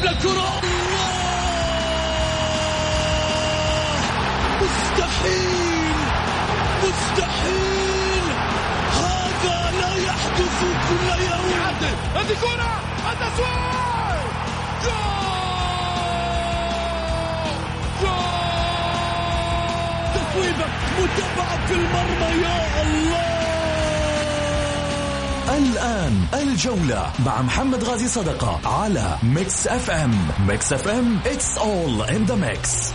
يلعب للكرة مستحيل! مستحيل! هذا لا يحدث كل يوم. هذه كرة! التسويق جول! جول! متابعة في المرمى يا الله! الآن الجولة مع محمد غازي صدقة على ميكس أف أم. ميكس أف أم it's all in the mix.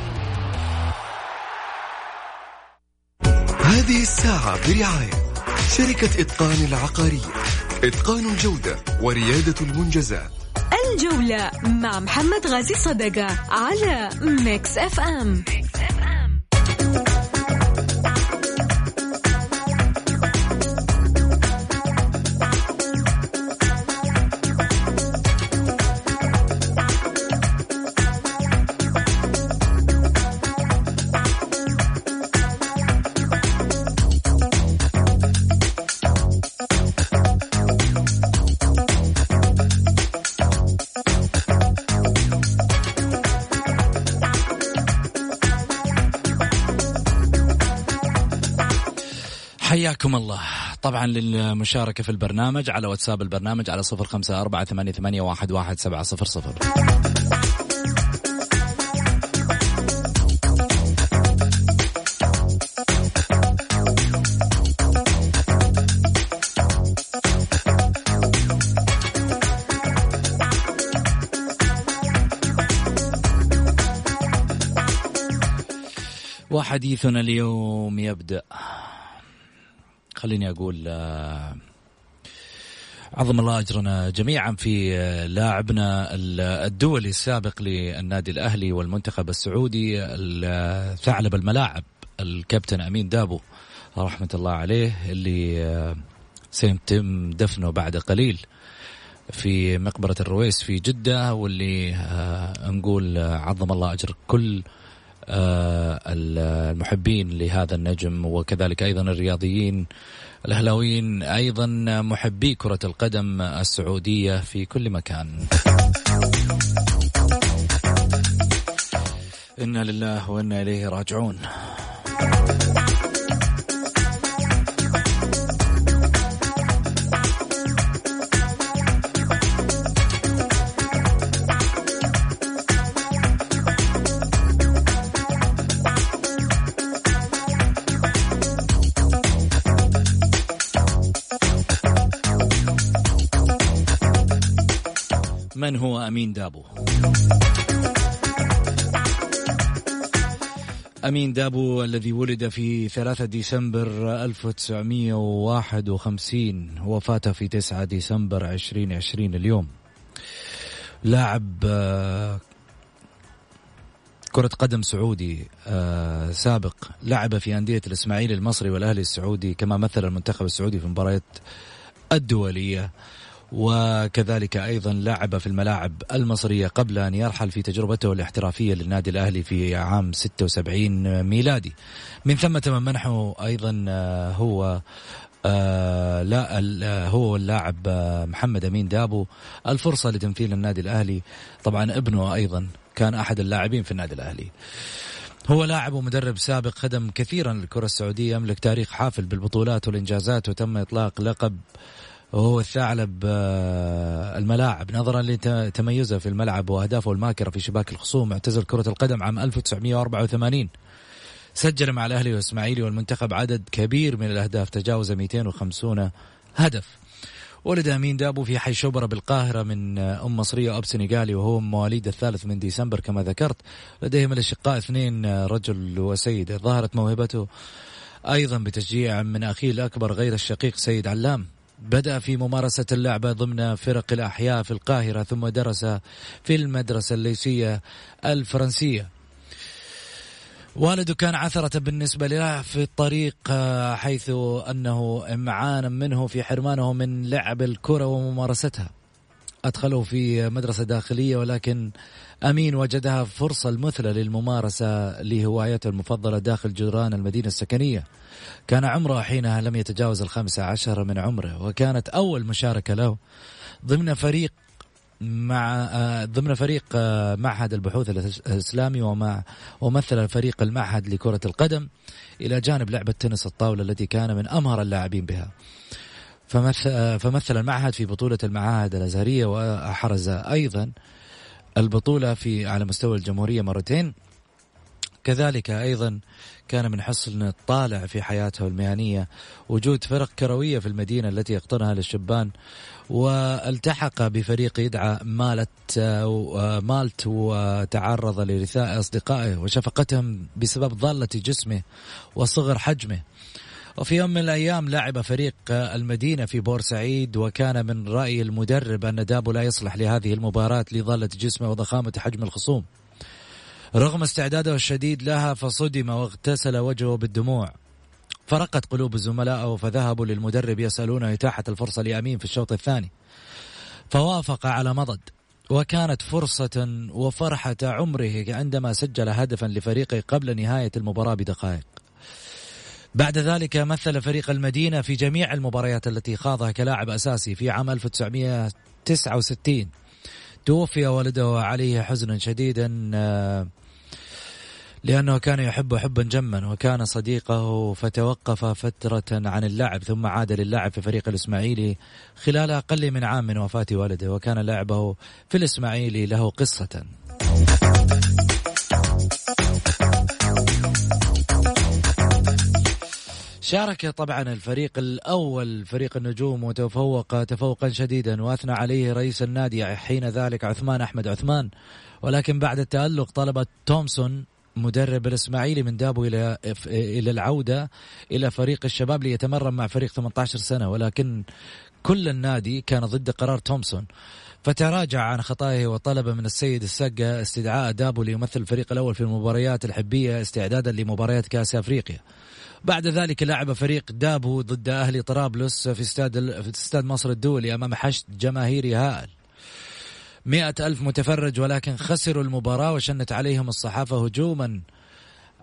هذه الساعة برعاية شركة إتقان العقارية إتقان الجودة وريادة المنجزات. الجولة مع محمد غازي صدقة على ميكس أف أم. حياكم الله. طبعا للمشاركة في البرنامج على واتساب البرنامج على صفر خمسة أربعة ثمانية, ثمانية واحد, واحد سبعة صفر صفر. وحديثنا اليوم يبدأ. خليني أقول آه، عظم الله أجرنا جميعا في آه، لاعبنا الدولي السابق للنادي الأهلي والمنتخب السعودي ثعلب الملاعب الكابتن أمين دابو رحمة الله عليه اللي آه، سيتم دفنه بعد قليل في مقبرة الرويس في جدة واللي نقول عظم الله أجر كل المحبين لهذا النجم وكذلك أيضا الرياضيين الأهلاويين أيضا محبي كرة القدم السعودية في كل مكان. إنا لله وإنا إليه راجعون. من هو أمين دابو؟ أمين دابو الذي ولد في 3 ديسمبر 1951 وفاته في 9 ديسمبر 2020 اليوم. لاعب آه، كرة قدم سعودي آه، سابق لعب في أندية الإسماعيلي المصري والأهلي السعودي كما مثل المنتخب السعودي في المباريات الدولية. وكذلك أيضا لعب في الملاعب المصرية قبل أن يرحل في تجربته الاحترافية للنادي الأهلي في عام 76 ميلادي. من ثم تم منحه أيضا آه، هو آه لا آه، هو اللاعب آه، محمد أمين دابو الفرصة لتمثيل النادي الأهلي. طبعا ابنه أيضا كان أحد اللاعبين في النادي الأهلي. هو لاعب ومدرب سابق خدم كثيرا للكرة السعودية يملك تاريخ حافل بالبطولات والإنجازات وتم إطلاق لقب وهو الثعلب آه، الملاعب. نظرا لتميزه في الملعب وأهدافه الماكرة في شباك الخصوم اعتزل كرة القدم عام 1984 سجل مع الأهلي والإسماعيلي والمنتخب عدد كبير من الأهداف تجاوز 250 هدف. ولد أمين دابو في حي شبرا بالقاهرة من أم مصرية واب سنغالي وهو مواليد الثالث من ديسمبر كما ذكرت. لديهم الأشقاء اثنين رجل وسيده ظهرت موهبته أيضا بتشجيع من أخيه الأكبر غير الشقيق سيد علام. بدأ في ممارسة اللعبة ضمن فرق الأحياء في القاهرة ثم درس في المدرسة الليسية الفرنسية. والده كان عثرة بالنسبة له في الطريق حيث أنه إمعانا منه في حرمانه من لعب الكرة وممارستها. أدخله في مدرسة داخلية ولكن أمين وجدها فرصة المثلى للممارسة لهوايته المفضلة داخل جدران المدينة السكنية. كان عمره حينها لم يتجاوز الخامسة عشر من عمره وكانت أول مشاركة له ضمن فريق مع آه، ضمن فريق آه، معهد البحوث الإسلامي ومع ومثل فريق المعهد لكرة القدم إلى جانب لعبة تنس الطاولة التي كان من أمهر اللاعبين بها. فمثل, المعهد في بطولة المعاهد الأزهرية وأحرز أيضا البطولة في على مستوى الجمهورية مرتين. كذلك أيضا كان من حسن الطالع في حياته المهنية وجود فرق كروية في المدينة التي يقطنها للشبان والتحق بفريق يدعى مالت مالت وتعرض لرثاء أصدقائه وشفقتهم بسبب ضالة جسمه وصغر حجمه. وفي يوم من الأيام لعب فريق المدينة في بورسعيد وكان من رأي المدرب أن دابو لا يصلح لهذه المباراة لضالة جسمه وضخامة حجم الخصوم. رغم استعداده الشديد لها فصدم واغتسل وجهه بالدموع. فرقت قلوب زملائه فذهبوا للمدرب يسألونه إتاحة الفرصة لأمين في الشوط الثاني. فوافق على مضض. وكانت فرصة وفرحة عمره عندما سجل هدفا لفريقه قبل نهاية المباراة بدقائق. بعد ذلك مثل فريق المدينة في جميع المباريات التي خاضها كلاعب أساسي في عام 1969 توفي والده عليه حزنا شديدا آه، لأنه كان يحب حبا جما وكان صديقه فتوقف فترة عن اللعب ثم عاد للعب في فريق الإسماعيلي خلال أقل من عام من وفاة والده وكان لعبه في الإسماعيلي له قصة. شارك طبعا الفريق الأول فريق النجوم وتفوق تفوقا شديدا وأثنى عليه رئيس النادي حين ذلك عثمان أحمد عثمان. ولكن بعد التألق طلب تومسون مدرب الإسماعيلي من دابو إلى إلى العودة إلى فريق الشباب ليتمرن مع فريق 18 سنة. ولكن كل النادي كان ضد قرار تومسون. فتراجع عن خطائه وطلب من السيد السقا استدعاء دابو ليمثل الفريق الأول في المباريات الحبية استعدادا لمباريات كأس أفريقيا. بعد ذلك لعب فريق دابو ضد أهلي طرابلس في استاد في استاد مصر الدولي أمام حشد جماهيري هائل. مئة ألف متفرج ولكن خسروا المباراة وشنت عليهم الصحافة هجوما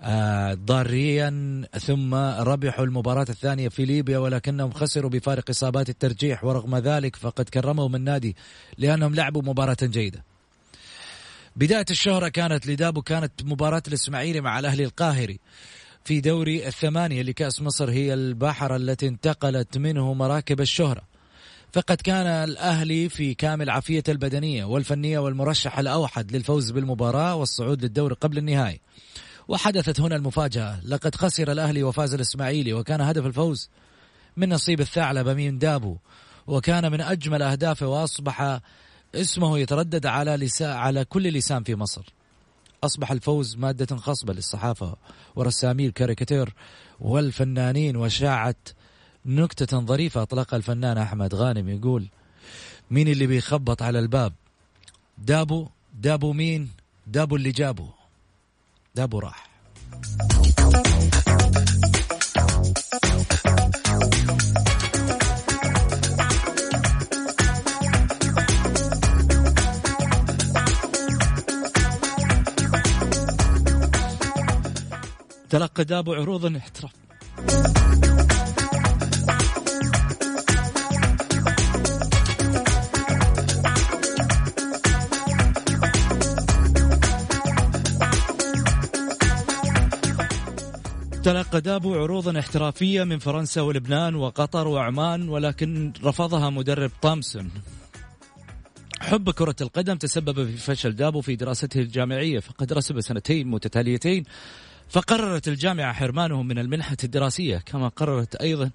آه، ضاريا ثم ربحوا المباراة الثانية في ليبيا ولكنهم خسروا بفارق إصابات الترجيح ورغم ذلك فقد كرمهم النادي لأنهم لعبوا مباراة جيدة بداية الشهرة كانت لدابو كانت مباراة الإسماعيلي مع الأهلي القاهري في دوري الثمانية لكأس مصر هي البحر التي انتقلت منه مراكب الشهرة. فقد كان الأهلي في كامل عافية البدنية والفنية والمرشح الأوحد للفوز بالمباراة والصعود للدور قبل النهاية وحدثت هنا المفاجأة. لقد خسر الأهلي وفاز الإسماعيلي وكان هدف الفوز من نصيب الثعلب من دابو. وكان من أجمل أهدافه وأصبح اسمه يتردد على لسان على كل لسان في مصر. أصبح الفوز مادة خصبة للصحافة ورسامي الكاريكاتير والفنانين وشاعت نكتة ظريفة أطلقها الفنان أحمد غانم يقول مين اللي بيخبط على الباب؟ دابو دابو مين؟ دابو اللي جابه. دابو راح. تلقى دابو عروض احتراف تلقى دابو عروضا احترافية من فرنسا ولبنان وقطر وعمان ولكن رفضها مدرب طامسون. حب كرة القدم تسبب في فشل دابو في دراسته الجامعية فقد رسب سنتين متتاليتين فقررت الجامعة حرمانه من المنحة الدراسية كما قررت أيضا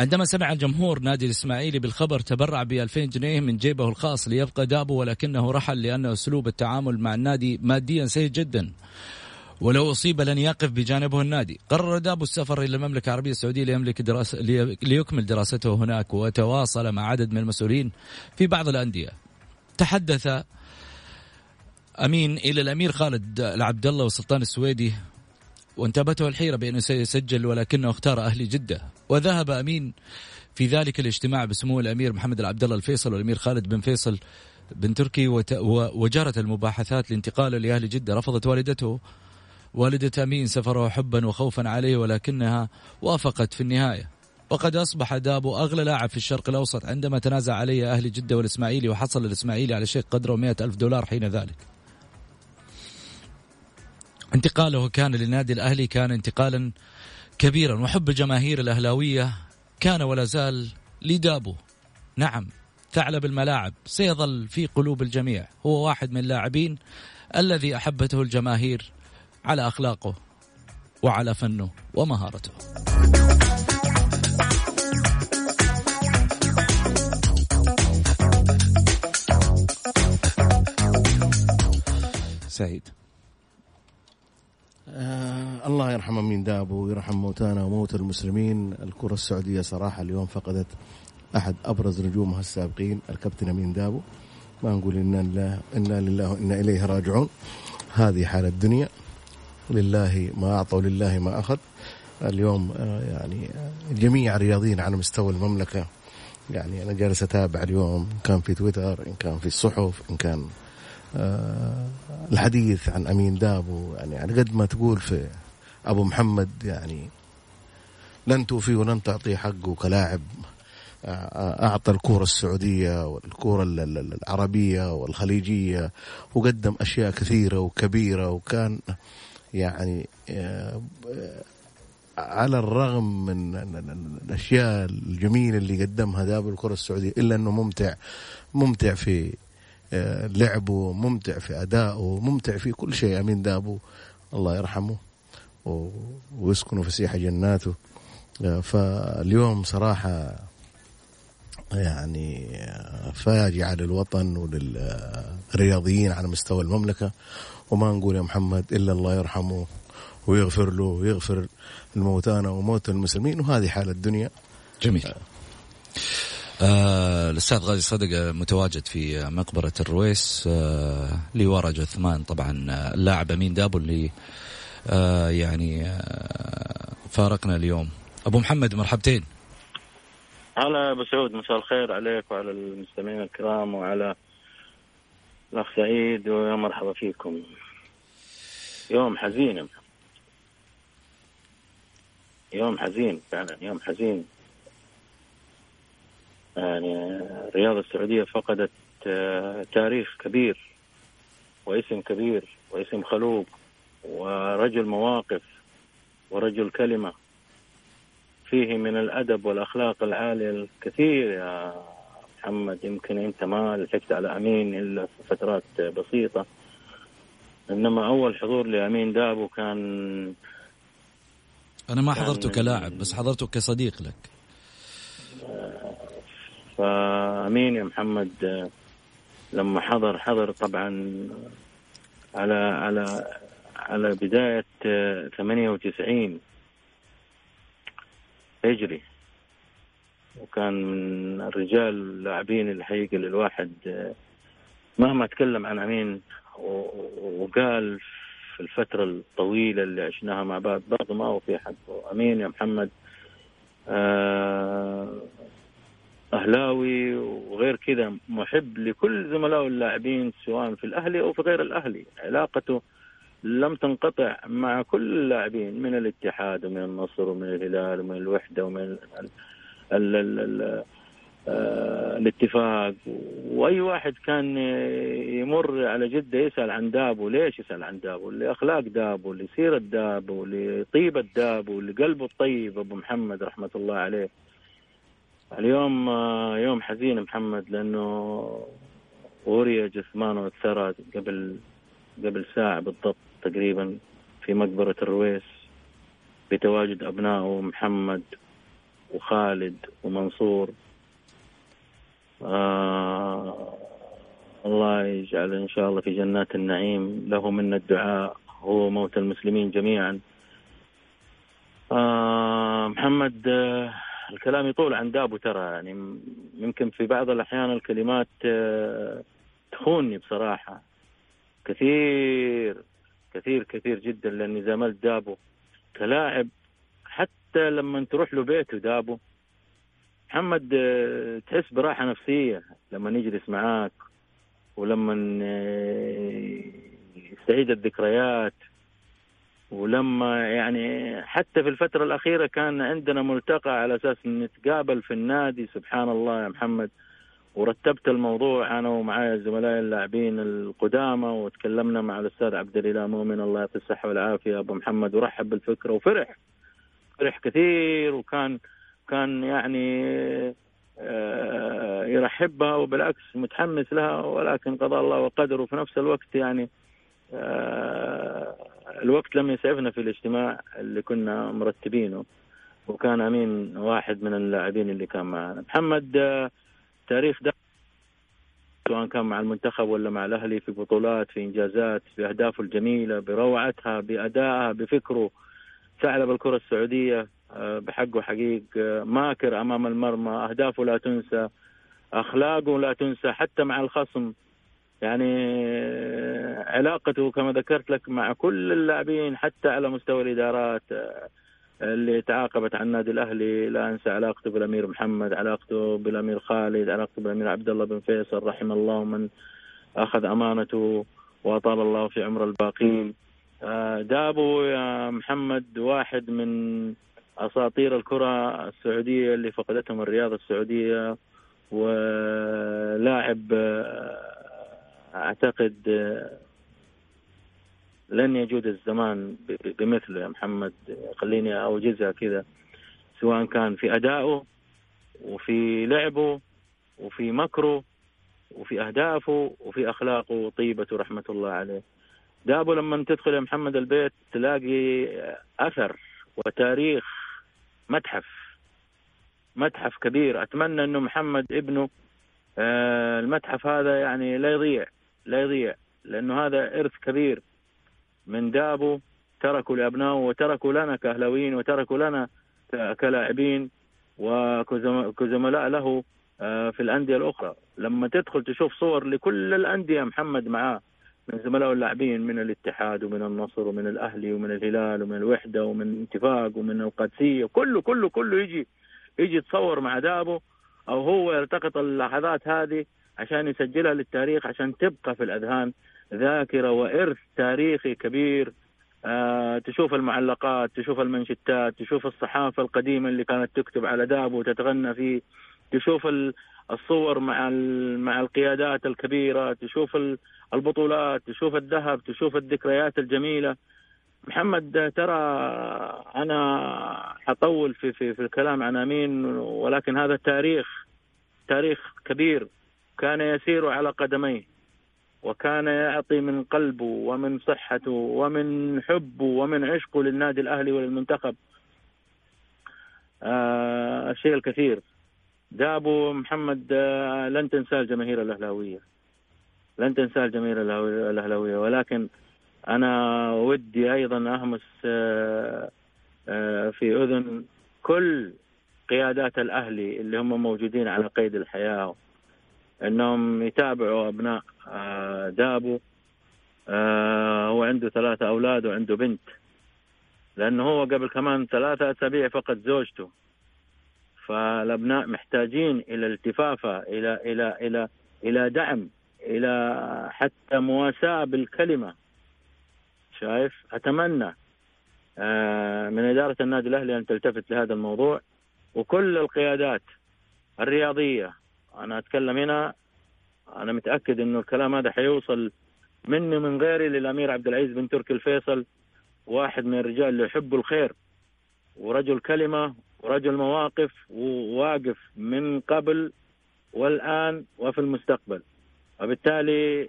عندما سمع الجمهور نادي الإسماعيلي بالخبر تبرع ب 2000 جنيه من جيبه الخاص ليبقى دابو ولكنه رحل لأن أسلوب التعامل مع النادي ماديا سيء جدا. ولو أصيب لن يقف بجانبه النادي. قرر دابو السفر إلى المملكة العربية السعودية ليملك دراسة ليكمل دراسته هناك وتواصل مع عدد من المسؤولين في بعض الأندية. تحدث أمين إلى الأمير خالد العبد الله والسلطان السويدي وانتابته الحيرة بأنه سيسجل ولكنه اختار أهل جدة. وذهب أمين في ذلك الاجتماع بسمو الأمير محمد العبد الله الفيصل والأمير خالد بن فيصل بن تركي وجرت المباحثات لانتقاله لأهل جدة. رفضت والدته. والدة أمين سفره حبا وخوفا عليه ولكنها وافقت في النهاية. وقد أصبح دابو أغلى لاعب في الشرق الأوسط عندما تنازع عليه أهل جدة والإسماعيلي وحصل الإسماعيلي على شيء قدره مئة ألف دولار حين ذلك. انتقاله كان للنادي الأهلي كان انتقالا كبيرا وحب الجماهير الأهلاوية كان ولا زال لدابو نعم ثعلب الملاعب سيظل في قلوب الجميع. هو واحد من اللاعبين الذي أحبته الجماهير على أخلاقه وعلى فنه ومهارته. سعيد. الله يرحم من دابو ويرحم موتانا وموتى المسلمين. الكرة السعودية صراحة اليوم فقدت أحد أبرز نجومها السابقين الكابتن أمين دابو. ما نقول إنا لله إنا لله وإنا إليه راجعون. هذه حال الدنيا. لله ما أعطى ولله ما أخذ. اليوم آه، يعني جميع الرياضيين على مستوى المملكة. يعني أنا جالس أتابع اليوم إن كان في تويتر إن كان في الصحف إن كان آه، الحديث عن أمين دابو. يعني على قد ما تقول في أبو محمد يعني لن توفي ولن تعطي حقه كلاعب آه، أعطى الكورة السعودية والكورة العربية والخليجية وقدم أشياء كثيرة وكبيرة وكان يعني آه، على الرغم من الأشياء الجميلة اللي قدمها ذا بالكره السعودية إلا إنه ممتع ممتع في آه، لعبه ممتع في أدائه ممتع في كل شيء. آمين دابو الله يرحمه. ويسكنه فسيح جناته. آه، فاليوم صراحة يعني فاجعة للوطن وللرياضيين على مستوى المملكة. وما نقول يا محمد إلا الله يرحمه ويغفر له ويغفر الموتانا وموتى المسلمين. وهذه حال الدنيا. جميل. آه الأستاذ غازي صدقه متواجد في مقبرة الرويس. آه لورا جثمان طبعا اللاعب أمين دابو اللي آه يعني آه فارقنا اليوم. أبو محمد مرحبتين. هلا أبو سعود مساء الخير عليك وعلى المستمعين الكرام وعلى الأخ سعيد ويا مرحبا فيكم. يوم حزين يوم حزين فعلا يوم حزين. يعني الرياضة السعودية فقدت آه، تاريخ كبير واسم كبير واسم خلوق. ورجل مواقف ورجل كلمة فيه من الأدب والأخلاق العالية الكثير يا محمد. يمكن أنت ما لحقت على أمين إلا في فترات بسيطة. إنما أول حضور لأمين دابو كان أنا ما حضرته كلاعب بس حضرته كصديق لك. فأمين يا محمد لما حضر حضر طبعا على على على بداية 98 هجري. وكان من الرجال اللاعبين الحقيقة للواحد مهما تكلم عن أمين وقال في الفترة الطويلة اللي عشناها مع بعض برضه ما هو في حد. أمين يا محمد آه، أهلاوي وغير كذا محب لكل زملائه اللاعبين سواء في الأهلي أو في غير الأهلي. علاقته لم تنقطع مع كل اللاعبين من الاتحاد ومن النصر ومن الهلال ومن الوحدة ومن ال ال ال ال آه، الاتفاق. وأي واحد كان يمر على جدة يسأل عن دابو ليش يسأل عن دابو لأخلاق دابو لسيرة دابو لطيبة دابو لقلبه الطيب أبو محمد رحمة الله عليه. اليوم آه، يوم حزين محمد لأنه وري جثمانه الثرى قبل قبل ساعة بالضبط. تقريبا في مقبرة الرويس بتواجد أبنائه محمد وخالد ومنصور. آه الله يجعل إن شاء الله في جنات النعيم. له منا الدعاء هو موت المسلمين جميعا. آه محمد آه الكلام يطول عن دابو ترى. يعني يمكن في بعض الأحيان الكلمات آه تخونني بصراحة. كثير. كثير كثير جدا لأني زملت دابو كلاعب حتى لما تروح له بيته دابو محمد آه، تحس براحة نفسية لما نجلس معاك ولما آه، يستعيد الذكريات ولما يعني حتى في الفترة الأخيرة كان عندنا ملتقى على أساس نتقابل في النادي. سبحان الله يا محمد. ورتبت الموضوع أنا ومعايا زملائي اللاعبين القدامى وتكلمنا مع الأستاذ عبد الإله مؤمن الله يعطيه الصحة والعافية أبو محمد ورحب بالفكرة وفرح فرح كثير وكان كان يعني آه، يرحبها وبالعكس متحمس لها ولكن قضى الله وقدر وفي نفس الوقت يعني آه، الوقت لم يسعفنا في الاجتماع اللي كنا مرتبينه وكان أمين واحد من اللاعبين اللي كان معنا. محمد آه، تاريخ ده سواء كان مع المنتخب ولا مع الأهلي في بطولات في إنجازات باهدافه الجميلة بروعتها بأدائها بفكره. ثعلب الكره السعودية آه، بحقه حقيق آه، ماكر أمام المرمى أهدافه لا تنسى أخلاقه لا تنسى حتى مع الخصم. يعني آه، علاقته كما ذكرت لك مع كل اللاعبين حتى على مستوى الإدارات اللي تعاقبت عن النادي الأهلي لا أنسى علاقته بالأمير محمد علاقته بالأمير خالد علاقته بالأمير عبد الله بن فيصل رحم الله من أخذ أمانته واطال الله في عمر الباقين. آه، دابو يا محمد واحد من أساطير الكرة السعودية اللي فقدتهم الرياضة السعودية ولاعب آه، أعتقد آه، لن يجود الزمان بمثله يا محمد. خليني أوجزها كذا. سواء كان في أدائه وفي لعبه وفي مكره وفي أهدافه وفي أخلاقه. وطيبته رحمة الله عليه. دابو لما تدخل يا محمد البيت تلاقي أثر وتاريخ متحف. متحف كبير. أتمنى إنه محمد ابنه آه، المتحف هذا يعني لا يضيع لا يضيع لأنه هذا إرث كبير. من دابوا تركوا لابنائه وتركوا لنا كأهلاويين وتركوا لنا كلاعبين وكزملاء له آه، في الأندية الأخرى. لما تدخل تشوف صور لكل الأندية محمد معاه من زملائه اللاعبين من الاتحاد ومن النصر ومن الأهلي ومن الهلال ومن الوحدة ومن الاتفاق ومن القادسية. كله كله كله يجي يجي يتصور مع دابه أو هو يلتقط اللحظات هذه عشان يسجلها للتاريخ عشان تبقى في الأذهان ذاكرة وإرث تاريخي كبير. آه تشوف المعلقات تشوف المنشتات تشوف الصحافة القديمة اللي كانت تكتب على دابه وتتغنى فيه. تشوف الصور مع مع القيادات الكبيرة تشوف البطولات تشوف الذهب تشوف الذكريات الجميلة. محمد ترى أنا حطول في في في الكلام عن أمين ولكن هذا تاريخ تاريخ كبير. كان يسير على قدميه. وكان يعطي من قلبه ومن صحته ومن حبه ومن عشقه للنادي الأهلي وللمنتخب. آه الشيء الكثير. دابو محمد آه لن تنساه الجماهير الأهلاوية. لن تنساه الجماهير الأهلاوية. ولكن أنا ودي أيضا أهمس آه آه في أذن كل قيادات الأهلي اللي هم موجودين على قيد الحياة. إنهم يتابعوا أبناء آه، دابو آه، هو عنده ثلاثة أولاد وعنده بنت. لأنه هو قبل كمان ثلاثة أسابيع فقد زوجته. فالأبناء محتاجين إلى التفافة إلى إلى إلى إلى دعم إلى حتى مواساة بالكلمة. شايف؟ أتمنى آه، من إدارة النادي الأهلي أن تلتفت لهذا الموضوع. وكل القيادات الرياضية أنا أتكلم هنا أنا متأكد إنه الكلام هذا حيوصل مني من غيري للأمير عبد العزيز بن تركي الفيصل واحد من الرجال اللي يحبوا الخير ورجل كلمة ورجل مواقف وواقف من قبل والآن وفي المستقبل. وبالتالي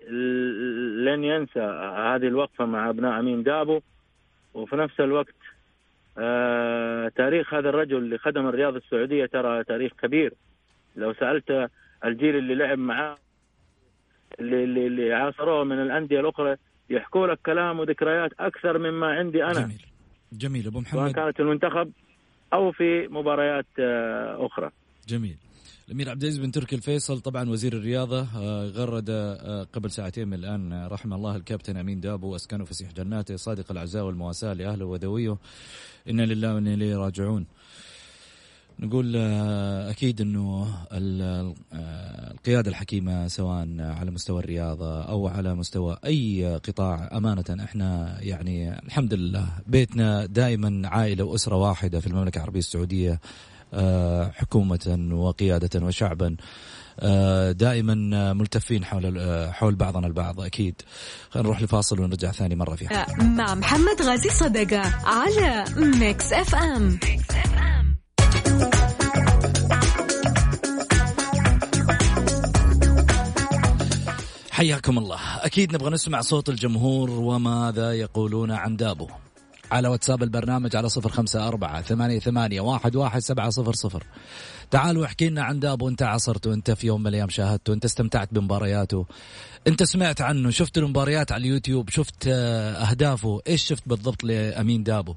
لن ينسى هذه الوقفة مع أبناء أمين دابو. وفي نفس الوقت آه تاريخ هذا الرجل اللي خدم الرياضه السعودية ترى تاريخ كبير. لو سألت الجيل اللي لعب معاه اللي اللي, اللي عاصروه من الأندية الأخرى يحكوا لك كلام وذكريات أكثر مما عندي أنا. جميل. جميل. أبو محمد. سواء كانت المنتخب أو في مباريات آه، أخرى. جميل. الأمير عبد العزيز بن تركي الفيصل طبعا وزير الرياضة آه، غرد آه، قبل ساعتين من الآن رحم الله الكابتن أمين دابو وأسكنه فسيح جناته صادق العزاء والمواساة لأهله وذويه. إنا لله وإنا إليه راجعون. نقول آه، أكيد إنه آه، القيادة الحكيمة سواء على مستوى الرياضة أو على مستوى أي قطاع أمانة إحنا يعني الحمد لله بيتنا دائما عائلة وأسرة واحدة في المملكة العربية السعودية آه، حكومة وقيادة وشعبا دائما ملتفين حول حول بعضنا البعض أكيد خلينا نروح لفاصل ونرجع ثاني مرة في حلقة. مع محمد غازي صدقة على ميكس اف ام حياكم الله. أكيد نبغى نسمع صوت الجمهور وماذا يقولون عن دابو. على واتساب البرنامج على صفر خمسة أربعة ثمانية, ثمانية واحد, واحد سبعة صفر صفر. تعالوا احكي لنا عن دابو انت عصرته انت في يوم من الأيام شاهدته انت استمتعت بمبارياته. انت سمعت عنه شفت المباريات على اليوتيوب شفت آه، أهدافه إيش شفت بالضبط لأمين دابو؟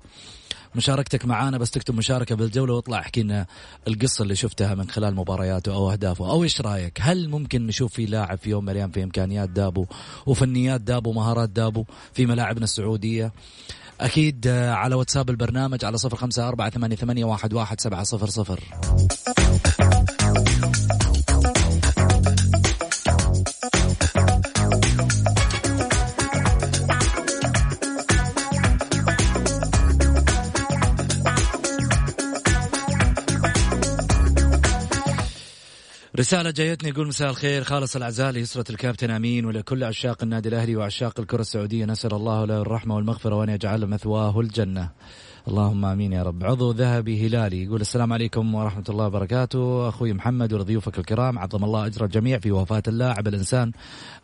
مشاركتك معانا بس تكتب مشاركة بالجولة واطلع احكي لنا القصة اللي شفتها من خلال مبارياته أو أهدافه. أو إيش رأيك؟ هل ممكن نشوف في لاعب في يوم من الأيام في إمكانيات دابو وفنيات دابو مهارات دابو في ملاعبنا السعودية؟ أكيد آه، على واتساب البرنامج على صفر خمسة أربعة ثمانية, ثمانية واحد, واحد سبعة صفر صفر. رسالة جايتني يقول مساء الخير. خالص الأعزاء ليسرة الكابتن أمين ولكل عشاق النادي الأهلي وعشاق الكرة السعودية. نسأل الله له الرحمة والمغفرة وأن يجعل مثواه الجنة. اللهم آمين يا رب. عضو ذهبي هلالي يقول السلام عليكم ورحمة الله وبركاته. أخوي محمد ولضيوفك الكرام عظم الله أجر الجميع في وفاة اللاعب الإنسان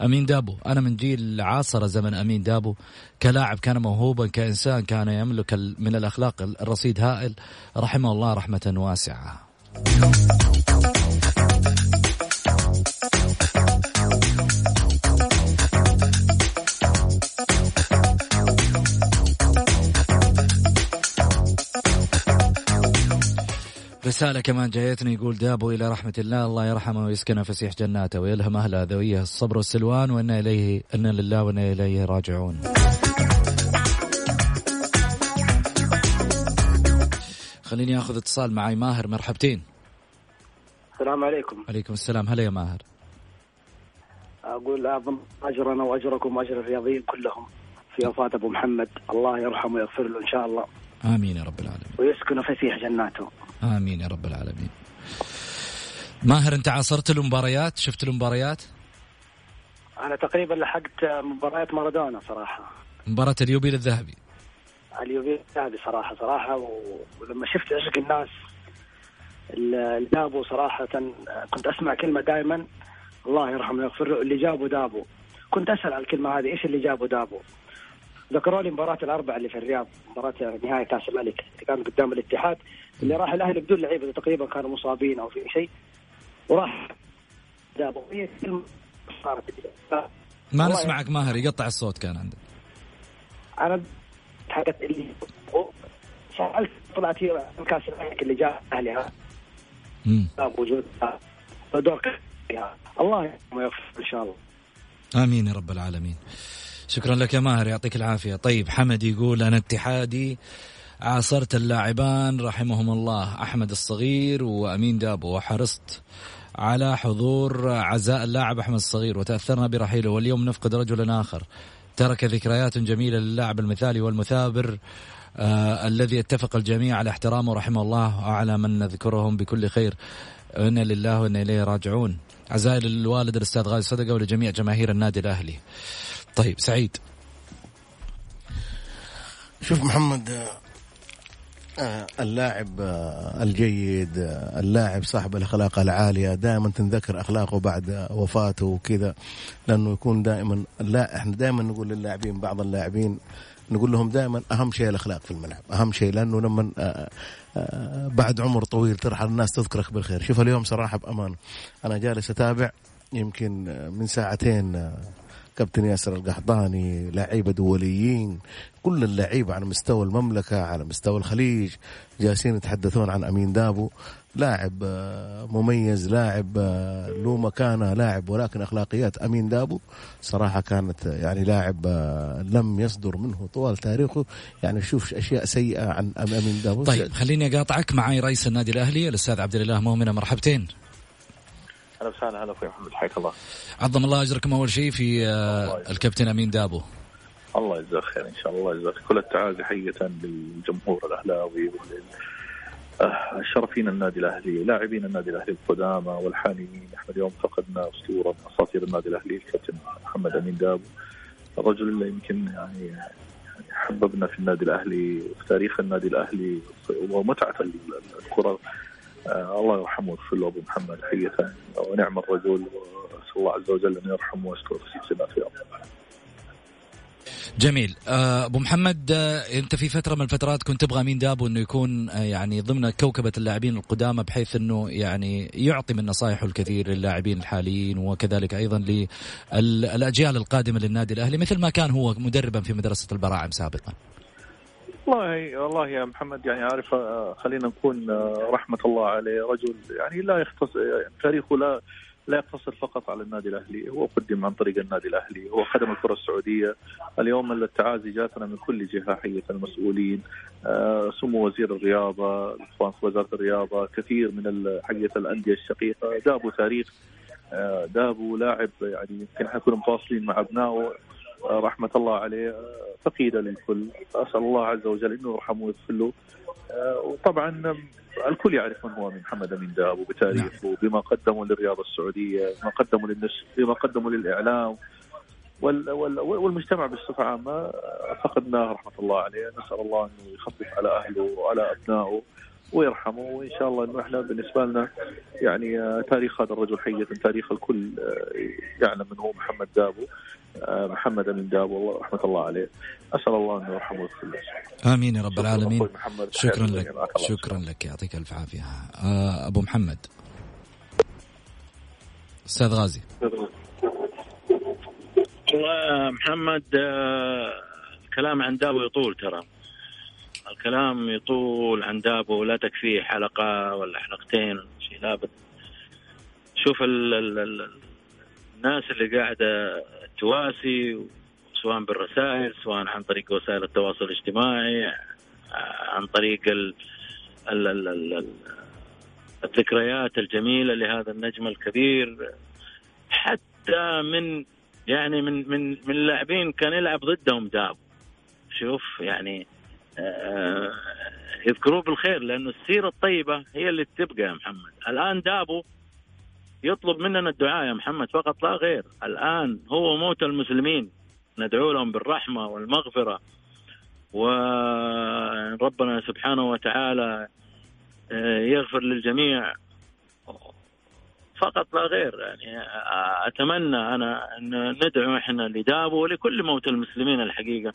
أمين دابو. أنا من جيل عاصر زمن أمين دابو. كلاعب كان موهوبا كإنسان كان يملك من الأخلاق الرصيد هائل. رحمه الله رحمة واسعة. رسالة كمان جايتني يقول دابو إلى رحمة الله الله يرحمه ويسكنه فسيح جناته ويلهم أهله ذويه الصبر والسلوان وإنا إليه إنا لله وإنا إليه راجعون. خليني أخذ اتصال معي ماهر مرحبتين. السلام عليكم. عليكم السلام. هلا يا ماهر. أقول أعظم اجرنا وأجركم واجر الرياضيين كلهم في وفاه أبو محمد. الله يرحمه ويغفر له إن شاء الله. آمين يا رب العالمين. ويسكن فسيح جناته. آمين يا رب العالمين. ماهر أنت عاصرت المباريات شفت المباريات أنا تقريبا لحقت مباريات مارادونا صراحة. مباراة اليوبيل الذهبي. اليوبيل هذه صراحة صراحة ولما شفت عشق الناس ال- اللي جابوا صراحة كنت أسمع كلمة دائما الله يرحمه ويغفر له اللي جابوا دابوا كنت أسأل على الكلمة هذه إيش اللي جابوا دابوا ذكروا لي مباراة الأربعة اللي في الرياض مباراة نهائي كأس الملك اللي كان قدام الاتحاد اللي راح الأهلي بدون لعيبة تقريبا كانوا مصابين أو في شيء. وراح جابوا هي كلمة صارت ما نسمعك ماهر يقطع الصوت كان عندك. أنا حقت اللي سألت طلعت هي كأس الملك اللي جاء مم. وجود دور الله يرحمه ويغفر إن شاء الله. آمين يا رب العالمين. شكرا لك يا ماهر يعطيك العافية. طيب حمد يقول أنا اتحادي عاصرت اللاعبان رحمهم الله. أحمد الصغير وأمين دابو وحرصت على حضور عزاء اللاعب أحمد الصغير وتأثرنا برحيله. واليوم نفقد رجلا آخر. ترك ذكريات جميلة للاعب المثالي والمثابر آه الذي اتفق الجميع على احترامه رحمه الله. وعلى من نذكرهم بكل خير. إنا لله وأنا إليه راجعون. عزائي للوالد الأستاذ غازي صدقة ولجميع جماهير النادي الأهلي. طيب سعيد. شوف محمد آه، آه، اللاعب آه، الجيد اللاعب صاحب الأخلاق العالية دائما تنذكر أخلاقه بعد وفاته وكذا لأنه يكون دائما لا إحنا دائما نقول للاعبين بعض اللاعبين نقول لهم دائما أهم شيء الأخلاق في الملعب أهم شيء لأنه لما بعد عمر طويل ترحل الناس تذكرك بالخير. شوف اليوم صراحة بامان أنا جالس أتابع يمكن من ساعتين كابتن ياسر القحطاني لعيبة دوليين كل اللعيبة على مستوى المملكة على مستوى الخليج جالسين يتحدثون عن أمين دابو لاعب آه، مميز لاعب آه، له مكانة لاعب ولكن أخلاقيات أمين دابو صراحة كانت آه، يعني لاعب لم يصدر منه طوال تاريخه. يعني شوف أشياء سيئة عن أمين دابو. طيب خليني أقاطعك معي رئيس النادي الأهلي الأستاذ عبد الإله مؤمنه مرحبتين. أهلا وسهلا هلا أخوي محمد حياك الله. عظم الله أجركم أول شيء في الكابتن أمين دابو. الله يجزاك خير إن شاء الله يجزاك. كل التعازي حقيقة للجمهور الأهلاوي آه، الشرفين النادي الأهلي لاعبين النادي الأهلي القدامى والحاليين. إحنا اليوم فقدنا أسطورة من أساطير النادي الأهلي الكابتن محمد أمين دابو. الرجل اللي يمكن يعني, حببنا في النادي الأهلي وفي تاريخ النادي الأهلي ومتعة الكرة آه الله يرحمه ويغفر له أبو محمد حقيقه ونعم الرجل وأسأل الله عز وجل أن يرحمه ويستر في في جميل. آه، أبو محمد آه، أنت في فترة من الفترات كنت تبغى مين دابو أنه يكون آه، يعني ضمن كوكبة اللاعبين القدامى بحيث أنه يعني يعطي من نصائحه الكثير للاعبين الحاليين وكذلك أيضا للاجيال القادمة للنادي الأهلي مثل ما كان هو مدربا في مدرسة البراعم سابقا. والله والله يا محمد يعني عارف خلينا نكون رحمة الله عليه رجل يعني لا يختص يعني تاريخه لا لا يقتصر فقط على النادي الأهلي هو قدم عن طريق النادي الأهلي هو خدم الكرة السعودية. اليوم التعازي جاتنا من كل جهة حقيقه المسؤولين آه، سمو وزير الرياضة الاخوان في وزارة الرياضة كثير من حقيقه الأندية الشقيقة. جابوا تاريخ آه، دابو لاعب يعني يمكن حنكون متواصلين مع أبنائه. آه، رحمة الله عليه فقيده للكل. أسأل الله عز وجل إنه يرحمه ويغفر له. وطبعا الكل يعرف من هو من محمد امين داب وبتاريخه نعم. بما قدمه للرياضه السعودية بما قدمه للنشر بما قدمه وال والمجتمع بصفة عامة فقدناه رحمة الله عليه. نسأل الله إنه يخفف على أهله وعلى أبنائه ويرحمه. وإن شاء الله إنه إحنا بالنسبة لنا يعني تاريخ هذا الرجل حقيقه تاريخ الكل يعلم من هو محمد دابو. محمد أمين دابو رحمة الله عليه. أسأل الله انه يرحمه ويغفر له. آمين يا رب العالمين. شكرا لك. شكرا لك. يعطيك ألف عافية. آه، أبو محمد. أستاذ غازي. والله محمد آه، الكلام عن دابو يطول ترى. الكلام يطول عن دابو. ولا تكفيه حلقة ولا حلقتين. شيء لابد شوف ال ال ال الناس اللي قاعدة تواسي سواء بالرسائل سواء عن طريق وسائل التواصل الاجتماعي عن طريق ال ال ال ال الذكريات الجميلة لهذا النجم الكبير. حتى من يعني من من من اللاعبين كان يلعب ضدهم داب. شوف يعني آه يذكروه بالخير لأنه السيرة الطيبة هي اللي تبقى يا محمد. الآن دابو يطلب مننا الدعاء يا محمد فقط لا غير. الآن هو موت المسلمين. ندعو لهم بالرحمة والمغفرة. وربنا سبحانه وتعالى آه، يغفر للجميع. فقط لا غير يعني آه، أتمنى أنا أن ندعو إحنا لدابو ولكل موتى المسلمين الحقيقة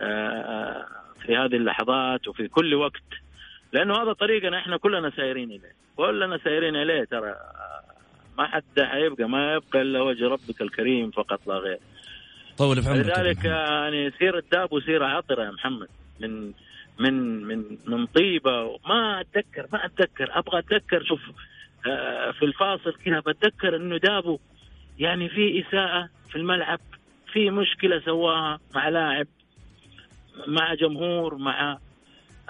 آه، في هذه اللحظات وفي كل وقت. لأنه هذا طريقنا إحنا كلنا سايرين إليه. كلنا سايرين إليه ترى ما حد حيبقى ما يبقى إلا وجه ربك الكريم فقط لا غير. طول في عمرك لذلك يعني سيرة دابو سيرة عطرة يا محمد. من من من من طيبة. ما أتذكر ما أتذكر. أبغى أتذكر شوف آه، في الفاصل كذا بتذكر إنه دابو يعني في إساءة في الملعب في مشكلة سواها مع لاعب مع جمهور مع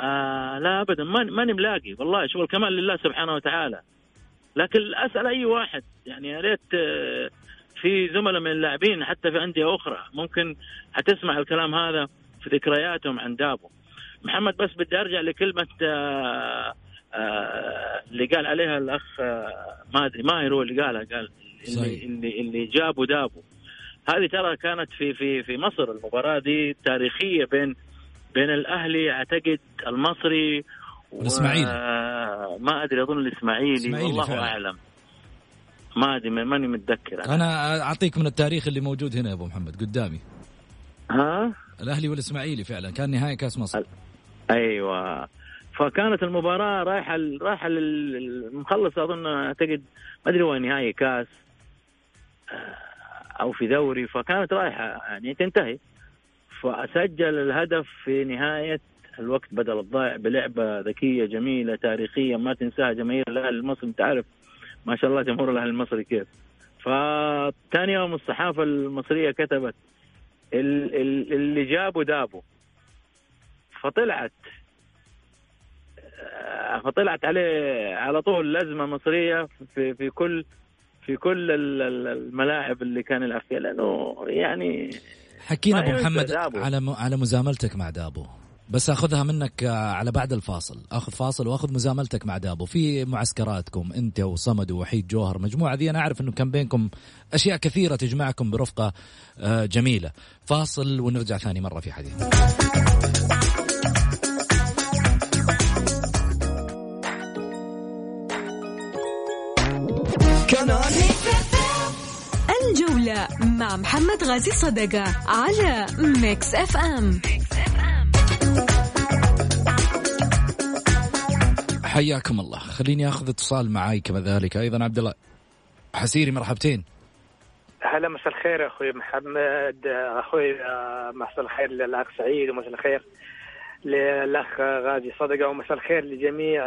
آه لا ابدا. ماني ملاقي. والله شوف الكمال لله سبحانه وتعالى. لكن اسال أي واحد؟ يعني يا ريت آه في زملاء من اللاعبين حتى في أندية أخرى ممكن حتسمع الكلام هذا في ذكرياتهم عن دابو. محمد بس بدي أرجع لكلمة آه، آه، اللي قال عليها الأخ ما أدري ماهر هو اللي قالها قال اللي اللي, اللي جابوا دابو. هذه ترى كانت في في في مصر المباراة دي تاريخية بين بين الأهلي أعتقد المصري والاسماعيلي ما أدري أظن الإسماعيلي. والله فعلا. أعلم. ما أدري ماني متذكر. أنا, أنا أعطيك من التاريخ اللي موجود هنا يا أبو محمد قدامي. ها؟ الأهلي والإسماعيلي فعلا كان نهائي كأس مصر. أيوه. فكانت المباراة رايحة رايحة المخلص أظن أعتقد ما أدري وين نهائي كأس أو في دوري. فكانت رايحة يعني تنتهي. فسجل الهدف في نهاية الوقت بدل الضائع بلعبة ذكية جميلة تاريخية ما تنساها جماهير الأهلي المصري. أنت عارف ما شاء الله جمهور الأهلي المصري كيف. فثاني يوم الصحافة المصرية كتبت اللي جابوا دابوا فطلعت فطلعت عليه على طول لزمه مصرية في في كل في كل الملاعب اللي كان يلعب فيها لأنه يعني حكينا أبو محمد على على مزاملتك مع دابو. بس أخذها منك على بعد الفاصل. أخذ فاصل وأخذ مزاملتك مع دابو. في معسكراتكم أنت وصمد ووحيد جوهر مجموعة ذي. أنا أعرف إنه كان بينكم أشياء كثيرة تجمعكم برفقة آه، جميلة. فاصل ونرجع ثاني مرة في حديث. الجولة مع محمد غازي صدقة على Mix FM. حياكم الله. خليني أخذ اتصال معاي كذلك. أيضا عبد الله. حسيري مرحبتين. هلا مساء الخير أخوي محمد. أخوي مساء الخير للأخ سعيد ومساء الخير للأخ غازي صدقة ومساء الخير لجميع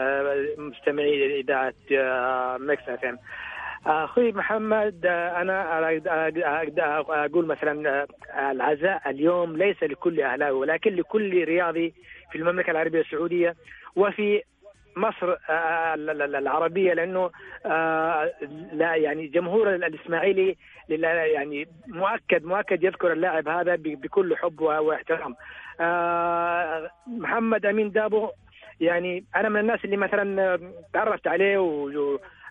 مستمعي إذاعة ميكس إف أخوي محمد أنا أقول مثلا العزاء اليوم ليس لكل اهلاوي ولكن لكل رياضي في المملكة العربية السعودية وفي مصر العربية لأنه لا يعني جمهور الإسماعيلي يعني مؤكد مؤكد يذكر اللاعب هذا بكل حب واحترام. محمد أمين دابو يعني أنا من الناس اللي مثلا تعرفت عليه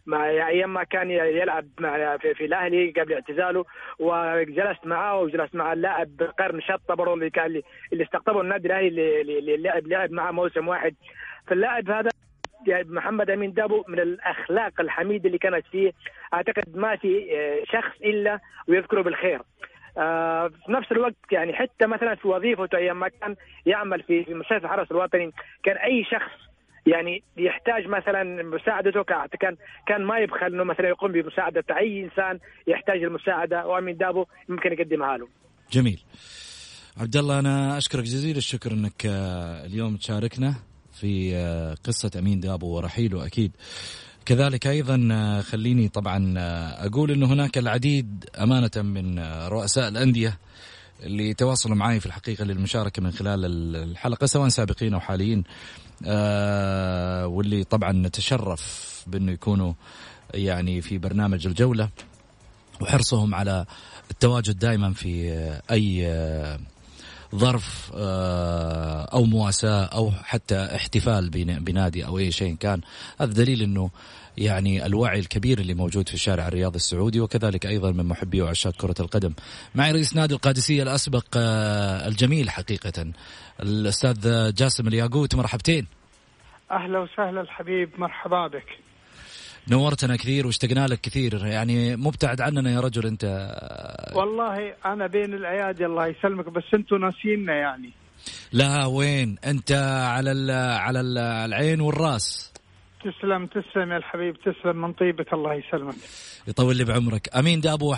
مع أيام ما كان يلعب مع في, في الأهلي قبل اعتزاله وجلست معاه وجلست مع اللاعب قرن شطة برضه اللي كان اللي استقطبه النادي الأهلي اللي لعب لعب معاه موسم واحد. فاللاعب هذا محمد أمين دابو من الأخلاق الحميده اللي كانت فيه أعتقد ما في شخص إلا ويذكره بالخير آه في نفس الوقت يعني حتى مثلا في وظيفته أيام ما كان يعمل في مستشفى الحرس الوطني كان أي شخص يعني يحتاج مثلا مساعدته كان كان ما يبخل إنه مثلا يقوم بمساعدة أي إنسان يحتاج المساعدة وأمين دابو ممكن يقدمها له. جميل. عبد الله أنا أشكرك جزيل الشكر إنك آه، اليوم تشاركنا في آه، قصة أمين دابو ورحيله أكيد. كذلك أيضا آه، خليني طبعا أقول إنه هناك العديد أمانة من رؤساء الأندية اللي تواصلوا معي في الحقيقة للمشاركة من خلال الحلقة سواء سابقين أو حاليين آه واللي طبعا نتشرف بأنه يكونوا يعني في برنامج الجولة وحرصهم على التواجد دائما في أي ظرف آه، أو مواساة أو حتى احتفال بنادي أو أي شيء كان هذا دليل إنه يعني الوعي الكبير اللي موجود في الشارع الرياضي السعودي وكذلك أيضا من محبي وعشاق كرة القدم. معي رئيس نادي القادسية الأسبق آه، الجميل حقيقة الأستاذ جاسم الياقوت مرحبتين. أهلا وسهلا الحبيب مرحبا بك. نورتنا كثير واشتقنا لك كثير. يعني مبتعد عننا يا رجل انت. والله أنا بين الايادي الله يسلمك بس أنتم ناسينا يعني. لا وين؟ انت على على العين والراس. تسلم تسلم يا الحبيب تسلم من طيبك الله يسلمك. يطول لي بعمرك. أمين دابو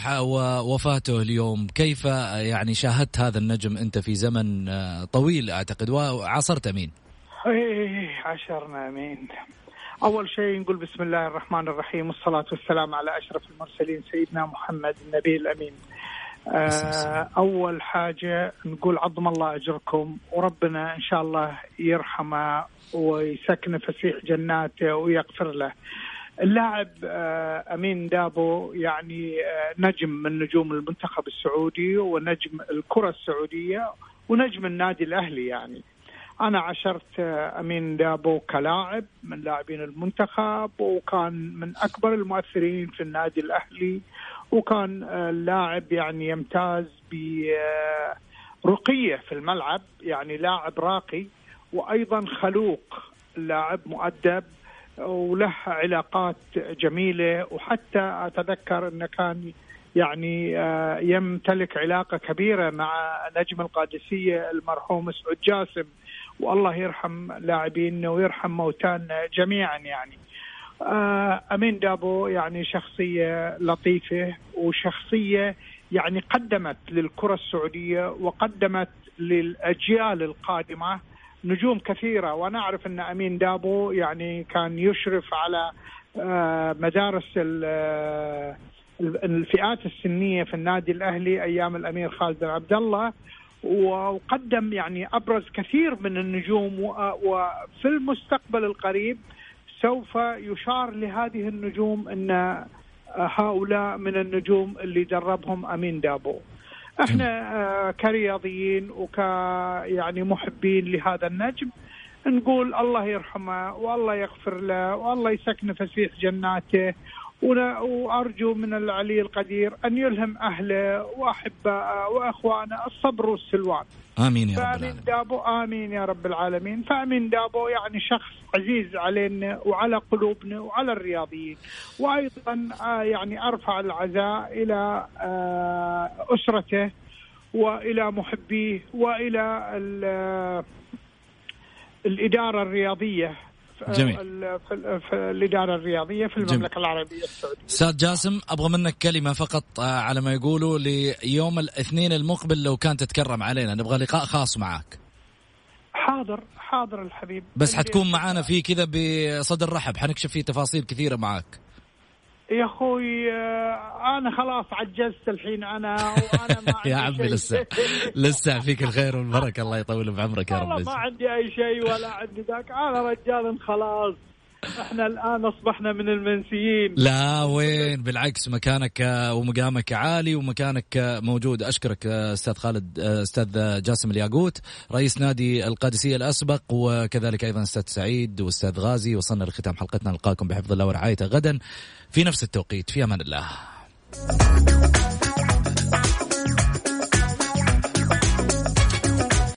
وفاته اليوم. كيف يعني شاهدت هذا النجم أنت في زمن آه، طويل أعتقد؟ وعاصرت أمين. عشرنا أمين. أول شيء نقول بسم الله الرحمن الرحيم والصلاة والسلام على أشرف المرسلين سيدنا محمد النبي الأمين آه، أول حاجة نقول عظم الله أجركم وربنا إن شاء الله يرحمه ويسكن فسيح جناته ويغفر له. اللاعب آه، أمين دابو يعني آه، نجم من نجوم المنتخب السعودي ونجم الكرة السعودية ونجم النادي الأهلي يعني. أنا عشرت أمين دابو كلاعب من لاعبين المنتخب وكان من أكبر المؤثرين في النادي الأهلي وكان اللاعب يعني يمتاز برقيه في الملعب يعني لاعب راقي وأيضا خلوق لاعب مؤدب وله علاقات جميلة وحتى أتذكر أنه كان يعني آه، يمتلك علاقة كبيرة مع نجم القادسية المرحوم سعود جاسم. والله يرحم لاعبينا ويرحم موتانا جميعا يعني. آه، أمين دابو يعني شخصية لطيفة وشخصية يعني قدمت للكرة السعودية وقدمت للأجيال القادمة نجوم كثيرة. وأنا أعرف أن أمين دابو يعني كان يشرف على آه، مدارس آه، الفئات السنية في النادي الأهلي أيام الأمير خالد بن عبد الله. وقدم يعني أبرز كثير من النجوم وفي المستقبل القريب سوف يشار لهذه النجوم أن هؤلاء من النجوم اللي دربهم أمين دابو. إحنا آه، كرياضيين وك يعني محبين لهذا النجم نقول الله يرحمه والله يغفر له والله يسكنه فسيح جناته وأرجو من العلي القدير أن يلهم أهله وأحبائه وأخوانه الصبر والسلوان. آمين يا رب العالمين. دابو آمين يا رب العالمين، فأمين دابو يعني شخص عزيز علينا وعلى قلوبنا وعلى الرياضيين. وأيضا آه، يعني أرفع العزاء إلى آه، أسرته وإلى محبيه وإلى الإدارة الرياضية جميل في, في الإدارة الرياضية في المملكة جميل. العربية السعودية. أستاذ جاسم أبغى منك كلمة فقط آه، على ما يقولوا ليوم الاثنين المقبل لو كان تتكرم علينا نبغى لقاء خاص معك. حاضر حاضر الحبيب بس حتكون معانا فيه كذا بصدر رحب حنكشف فيه تفاصيل كثيرة معك. يا أخوي آه، أنا خلاص عجزت الحين أنا وأنا ما عندي يا عمي لسه لسه فيك الخير والبركة الله يطول بعمرك يا رب. والله ما عندي أي شيء ولا عندي ذاك. أنا رجال خلاص. إحنا الآن أصبحنا من المنسيين. لا وين؟ بالعكس مكانك ومقامك عالي ومكانك موجود. أشكرك أستاذ خالد أستاذ جاسم الياقوت رئيس نادي القادسية الأسبق وكذلك أيضا أستاذ سعيد وأستاذ غازي. وصلنا لختام حلقتنا. نلقاكم بحفظ الله ورعايته. غدا في نفس التوقيت. في أمان الله.